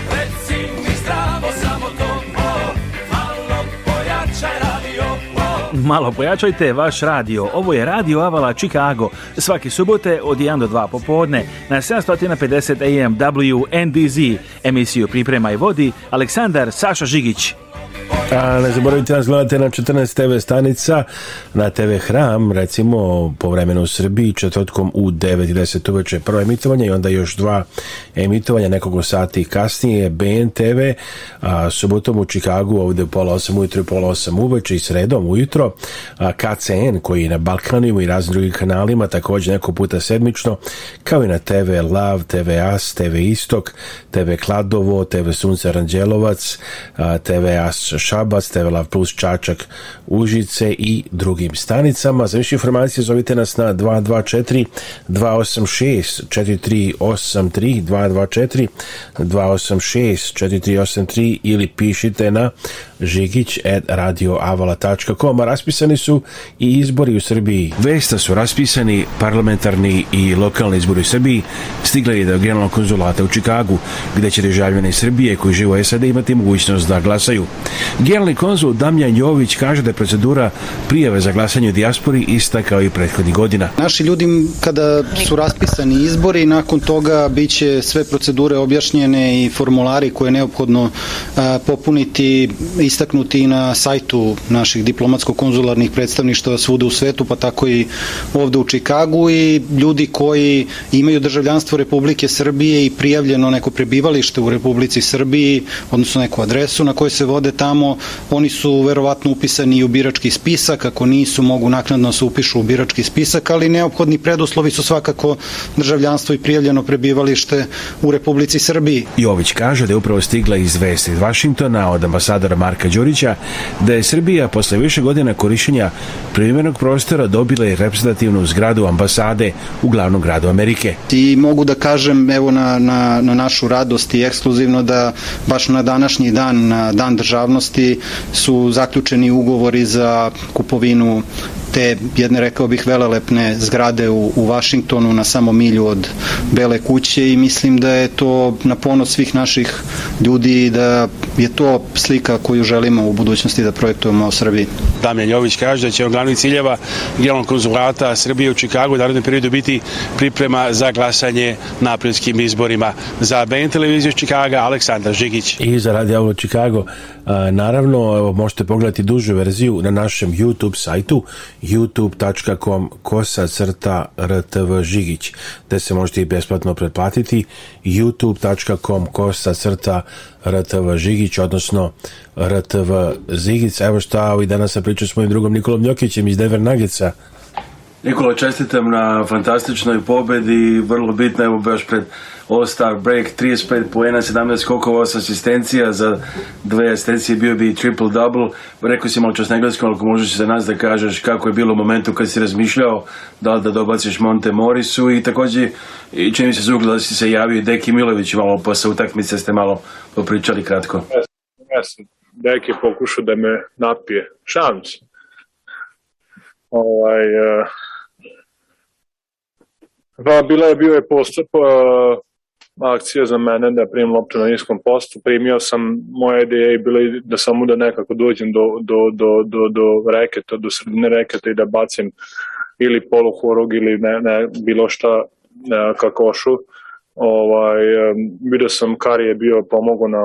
Malo pojačajte vaš radio. Ovo je Radio Avala Chicago. Svake subote od 1 do 2 popodne na 750 AM WNDZ. Emisiju priprema i vodi Aleksandar Saša Žigić. A ne zaboravite nas gledate na 14 TV stanica, na TV Hram, recimo po vremenu u Srbiji, četvrtkom u 9.10 i 10 uveče prvo emitovanje i onda još dva emitovanja nekoliko sati kasnije, BNTV, a, subotom u Čikagu ovde pola 8 ujutro i pola 8 uveče i sredom ujutro, a, KCN koji je na Balkanima i raznim drugim kanalima, takođe neko puta sedmično, kao i na TV Love, TV As, TV Istok, TV Kladovo, TV Sunce Ranđelovac, a, TV As Šabac, Tevela Plus, Čačak, Užice i drugim stanicama. Za više informacije zovite nas na 224 286 4383 224 286 4383 ili pišite na žigić at radioavala.com raspisani su i izbori u Srbiji. Vesta su raspisani parlamentarni i lokalni izbori u Srbiji stigla je do generalnog konzulata u Čikagu gde će državljani Srbije koji žive u SAD imati mogućnost da glasaju. Generalni konzul Damjan Jović kaže da je procedura prijave za glasanje u dijaspori ista kao i prethodnih godina. Naši ljudi kada su raspisani izbori nakon toga biće sve procedure objašnjene i formulari koje je neophodno popuniti i istaknuti i na sajtu naših diplomatsko-konzularnih predstavništava svuda u svetu, pa tako i ovde u Čikagu i ljudi koji imaju državljanstvo Republike Srbije i prijavljeno neko prebivalište u Republici Srbiji, odnosno neku adresu na kojoj se vode tamo, oni su verovatno upisani i u birački spisak, ako nisu mogu naknadno da se upišu u birački spisak, ali neophodni preduslovi su svakako državljanstvo i prijavljeno prebivalište u Republici Srbiji. Jović kaže da je upravo stigla iz iz Vašingtona od ambasadora Marka Marka Đurića da je Srbija posle više godina korišćenja privremenog prostora dobila i reprezentativnu zgradu ambasade u glavnom gradu Amerike. I mogu da kažem evo na, na, na našu radost i ekskluzivno da baš na današnji dan, na dan državnosti su zaključeni ugovori za kupovinu te jedne, rekao bih, velelepne zgrade u, u Vašingtonu na samo milju od Bele kuće i mislim da je to na ponos svih naših ljudi i da je to slika koju želimo u budućnosti da projektujemo u Srbiji. Damjan Jović kaže da će on glavni ciljeva Jelon konzulata Srbije u Čikagu u narodnom periodu biti priprema za glasanje na aprilskim izborima. Za BN televiziju Čikaga, Aleksandar Žigić. I za Radio Čikago, Naravno, evo, možete pogledati dužu verziju na našem YouTube sajtu youtube.com kosa crta rtv žigić te se možete i besplatno pretplatiti youtube.com kosa crta rtv žigić odnosno rtv zigic. Evo šta, i danas sam pričao s mojim drugom Nikolom Njokićem iz Denver Nuggetsa Nikola, čestitam na fantastičnoj pobedi, vrlo bitna, evo baš pred All-Star break, 35 poena, 17 skokova, 8 asistencija, za dve asistencije bio bi triple-double. Rekao si malo čas na engleskom, ako možeš za nas da kažeš kako je bilo u momentu kad si razmišljao da li da dobaciš Monte Morisu i takođe i čini se zugla da si se javio i Deki Milović malo posle pa utakmice ste malo popričali kratko. Ja, ja sam Deki pokušao da me napije. Šans. Ovaj, uh Da, bila je, bio je postup, uh, akcija za mene da primim loptu na niskom postu. Primio sam, moja ideja je bila da samo da nekako dođem do, do, do, do, do reketa, do sredine reketa i da bacim ili poluhorog ili ne, ne, bilo šta ne, kakošu. Ovaj, vidio sam Kari je bio pomogao na,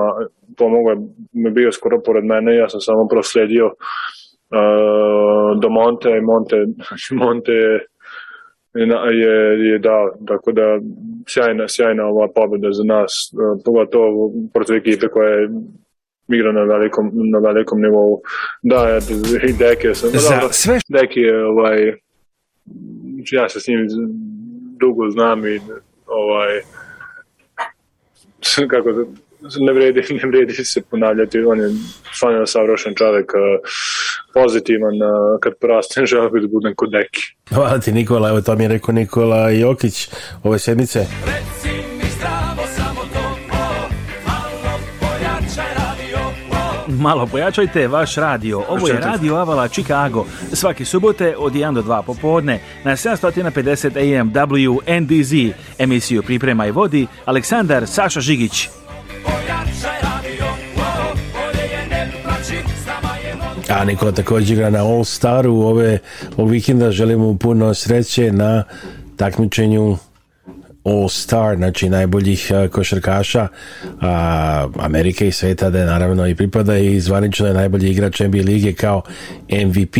pomogao je, bio skoro pored mene, ja sam samo prosledio uh, do Monte, Monte, (laughs) Monte je je, je da, Tako da sjajna, sjajna ova pobjeda za nas, e, pogotovo protiv ekipe koja je igra na velikom, na velikom nivou. Da, ja, i Deke sam. Za dobro, sve... Deke je, ovaj, ja se s njim dugo znam i ovaj, (laughs) kako ne vredi, ne vredi se ponavljati, on je stvarno savršen čovek, pozitivan, kad prastem (laughs) želim da budem kod neki. Hvala ti Nikola, evo to mi je rekao Nikola Jokić ove sedmice. malo Malo pojačajte vaš radio. Ovo je Radio Avala Chicago. Svake subote od 1 do 2 popodne na 750 AM WNDZ. Emisiju priprema i vodi Aleksandar Saša Žigić. A Nikola također igra na All Staru ove, ovog vikenda. Želimo puno sreće na takmičenju All Star, znači najboljih košarkaša a, Amerike i sveta da je naravno i pripada i zvanično je najbolji igrač NBA lige kao MVP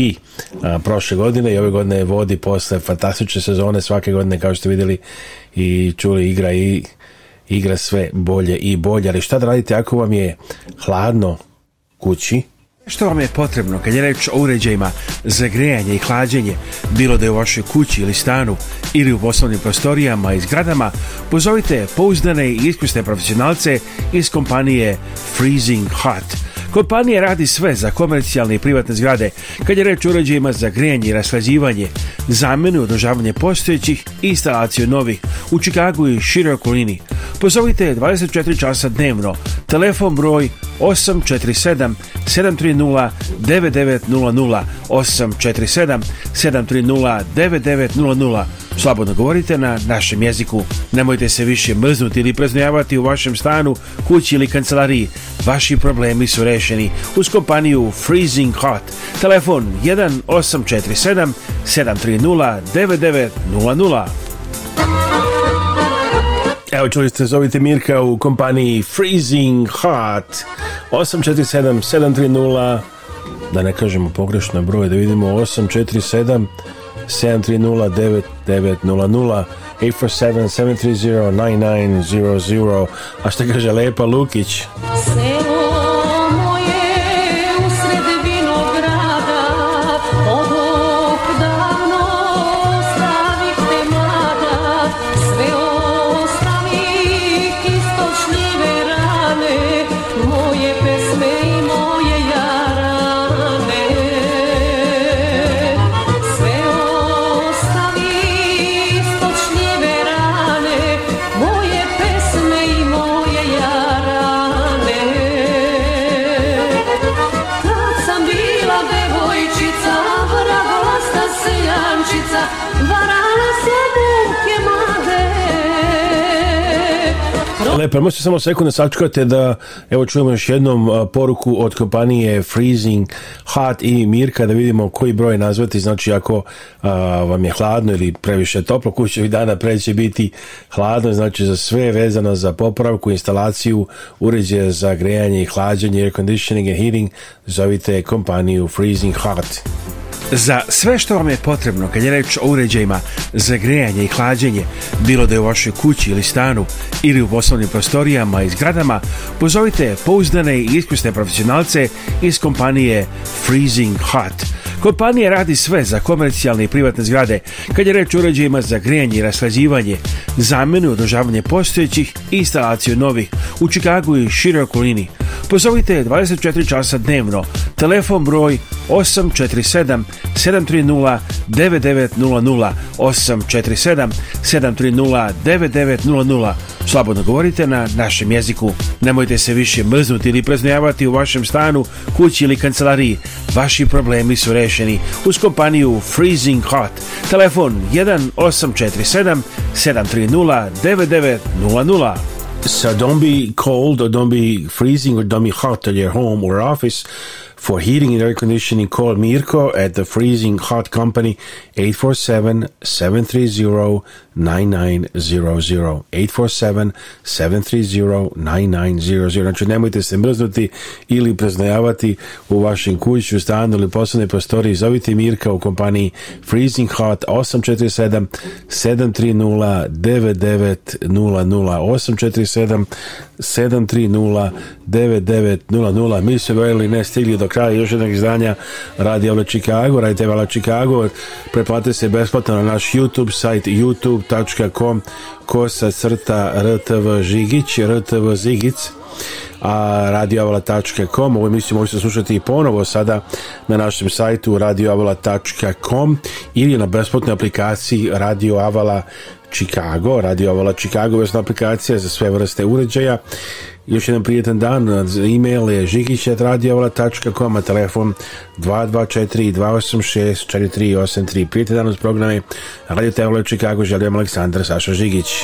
a, prošle godine i ove godine vodi posle fantastične sezone svake godine kao što ste videli i čuli igra i igra sve bolje i bolje, ali šta da radite ako vam je hladno kući? Što vam je potrebno kad je reč o uređajima za grejanje i hlađenje, bilo da je u vašoj kući ili stanu ili u poslovnim prostorijama i zgradama, pozovite pouzdane i iskusne profesionalce iz kompanije Freezing Hot – Kompanija radi sve za komercijalne i privatne zgrade, kad je reč o uređajima za grejanje i raslađivanje, zamenu i održavanje postojećih i instalaciju novih u Čikagu i široj okolini. Pozovite 24 časa dnevno, telefon broj 847 730 9900 847 730 9900 Slobodno govorite na našem jeziku. Nemojte se više mrznuti ili preznojavati u vašem stanu, kući ili kancelariji. Vaši problemi su rešeni uz kompaniju Freezing Hot. Telefon 1847 730 9900 Evo čuli ste, zovite Mirka u kompaniji Freezing Hot. 847 730 da ne kažemo pogrešno broj da vidimo 847 730 9900 847 730 9900 a što kaže Lepa Lukić Selo Lepo, možete samo sekunde sačekate da evo čujemo još jednom poruku od kompanije Freezing Hot i Mirka da vidimo koji broj nazvati, znači ako a, vam je hladno ili previše toplo, kuće ovih dana preće biti hladno, znači za sve vezano za popravku, instalaciju, uređaja za grejanje i hlađenje, air conditioning and heating, zovite kompaniju Freezing Hot. Za sve što vam je potrebno kad je reč o uređajima za grejanje i hlađenje, bilo da je u vašoj kući ili stanu ili u poslovnim prostorijama i zgradama, pozovite pouzdane i iskusne profesionalce iz kompanije Freezing Hot. Kompanija radi sve za komercijalne i privatne zgrade, kad je reč o uređajima za grijanje i raslađivanje, zamenu i održavanje postojećih i instalaciju novih u Čikagu i široj okolini – Pozovite 24 časa dnevno. Telefon broj 847 730 9900 847 730 9900. Slobodno govorite na našem jeziku. Nemojte se više mrznuti ili preznojavati u vašem stanu, kući ili kancelariji. Vaši problemi su rešeni uz kompaniju Freezing Hot. Telefon 1847 730 9900. So don't be cold or don't be freezing or don't be hot at your home or office for heating and air conditioning, call Mirko at the Freezing Hot Company 847 730 9900. 847 730 9900. Znači, nemojte se mrznuti ili preznajavati u vašem kuću, stanu ili poslovnoj prostoriji. Zovite Mirka u kompaniji Freezing Hot 847 730 9900. 847 730 9900. Mi se veli ne stigli do do kraja još jednog izdanja Radi Vla Chicago, Radite Vala Chicago. Preplatite se besplatno na naš YouTube sajt youtube.com kosa crta rtv žigić, rtv zigic a radioavala.com ovo emisiju možete slušati i ponovo sada na našem sajtu radioavala.com ili na besplatnoj aplikaciji Radio Avala Chicago, Radio Avala Chicago je aplikacija za sve vrste uređaja još jedan prijetan dan e-mail je žikić.radiovala.com a telefon 224-286-4383 prijetan dan uz programe Radio Tevola Chicago želim Aleksandar Saša Žigić